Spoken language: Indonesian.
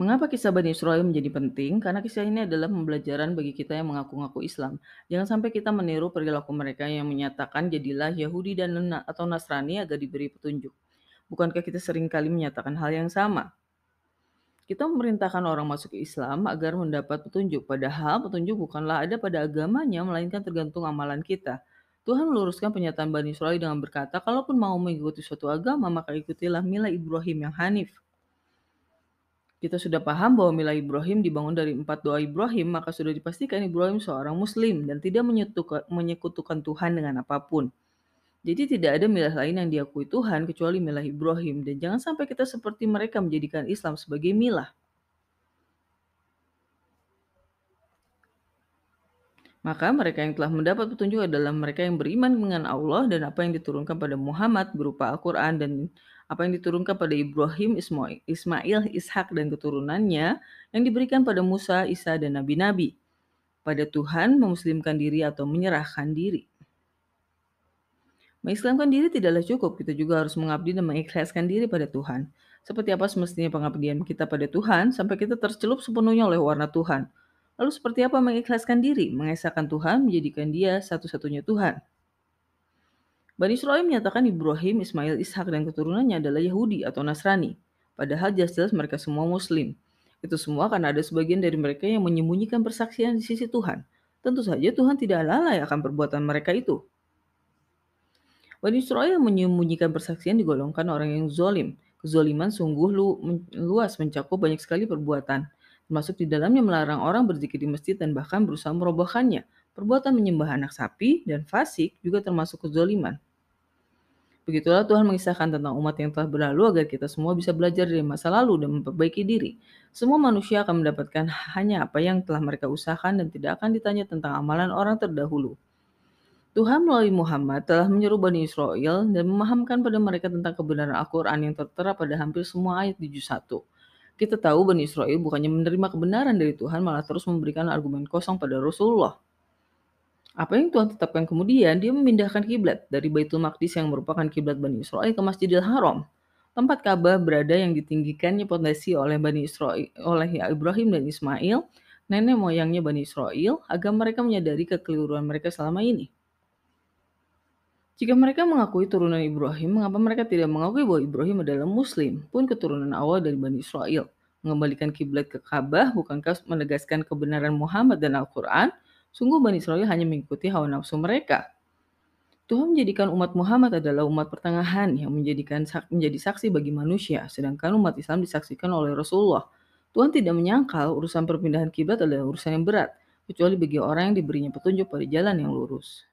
Mengapa kisah Bani Israil menjadi penting? Karena kisah ini adalah pembelajaran bagi kita yang mengaku-ngaku Islam. Jangan sampai kita meniru perilaku mereka yang menyatakan jadilah Yahudi dan atau Nasrani agar diberi petunjuk. Bukankah kita sering kali menyatakan hal yang sama? Kita memerintahkan orang masuk Islam agar mendapat petunjuk, padahal petunjuk bukanlah ada pada agamanya, melainkan tergantung amalan kita. Tuhan meluruskan pernyataan Bani Israel dengan berkata, kalaupun mau mengikuti suatu agama, maka ikutilah milah Ibrahim yang hanif. Kita sudah paham bahwa milah Ibrahim dibangun dari empat doa Ibrahim, maka sudah dipastikan Ibrahim seorang muslim dan tidak menyekutukan Tuhan dengan apa pun. Jadi tidak ada milah lain yang diakui Tuhan kecuali milah Ibrahim dan jangan sampai kita seperti mereka menjadikan Islam sebagai milah. Maka mereka yang telah mendapat petunjuk adalah mereka yang beriman dengan Allah dan apa yang diturunkan pada Muhammad berupa Al-Quran dan apa yang diturunkan pada Ibrahim, Ismail, Ishak dan keturunannya yang diberikan pada Musa, Isa dan nabi-nabi. Pada Tuhan memuslimkan diri atau menyerahkan diri. Mengislamkan diri tidaklah cukup, kita juga harus mengabdi dan mengikhlaskan diri pada Tuhan. Seperti apa semestinya pengabdian kita pada Tuhan sampai kita tercelup sepenuhnya oleh warna Tuhan. Lalu seperti apa mengikhlaskan diri, mengesahkan Tuhan, menjadikan dia satu-satunya Tuhan. Bani Israel menyatakan Ibrahim, Ismail, Ishak, dan keturunannya adalah Yahudi atau Nasrani. Padahal jelas-jelas mereka semua Muslim. Itu semua karena ada sebagian dari mereka yang menyembunyikan persaksian di sisi Tuhan. Tentu saja Tuhan tidak lalai akan perbuatan mereka itu. Bani Israel menyembunyikan persaksian digolongkan orang yang zolim. Kezoliman sungguh lu, luas mencakup banyak sekali perbuatan, termasuk di dalamnya melarang orang berzikir di masjid dan bahkan berusaha merobohkannya. Perbuatan menyembah anak sapi dan fasik juga termasuk kezoliman. Begitulah Tuhan mengisahkan tentang umat yang telah berlalu agar kita semua bisa belajar dari masa lalu dan memperbaiki diri. Semua manusia akan mendapatkan hanya apa yang telah mereka usahakan dan tidak akan ditanya tentang amalan orang terdahulu. Tuhan melalui Muhammad telah menyeru Bani Israel dan memahamkan pada mereka tentang kebenaran Al-Quran yang tertera pada hampir semua ayat di juz 1. Kita tahu Bani Israel bukannya menerima kebenaran dari Tuhan, malah terus memberikan argumen kosong pada Rasulullah. Apa yang Tuhan tetapkan kemudian, dia memindahkan kiblat dari Baitul Maqdis yang merupakan kiblat Bani Israel ke Masjidil Haram. Tempat Ka'bah berada yang ditinggikannya potensi oleh Bani Israel, oleh Ibrahim dan Ismail, nenek moyangnya Bani Israel, agar mereka menyadari kekeliruan mereka selama ini. Jika mereka mengakui turunan Ibrahim, mengapa mereka tidak mengakui bahwa Ibrahim adalah Muslim, pun keturunan awal dari Bani Israel? Mengembalikan kiblat ke Ka'bah bukankah menegaskan kebenaran Muhammad dan Al-Quran? Sungguh Bani Israel hanya mengikuti hawa nafsu mereka. Tuhan menjadikan umat Muhammad adalah umat pertengahan yang menjadikan menjadi saksi bagi manusia, sedangkan umat Islam disaksikan oleh Rasulullah. Tuhan tidak menyangkal urusan perpindahan kiblat adalah urusan yang berat, kecuali bagi orang yang diberinya petunjuk pada jalan yang lurus.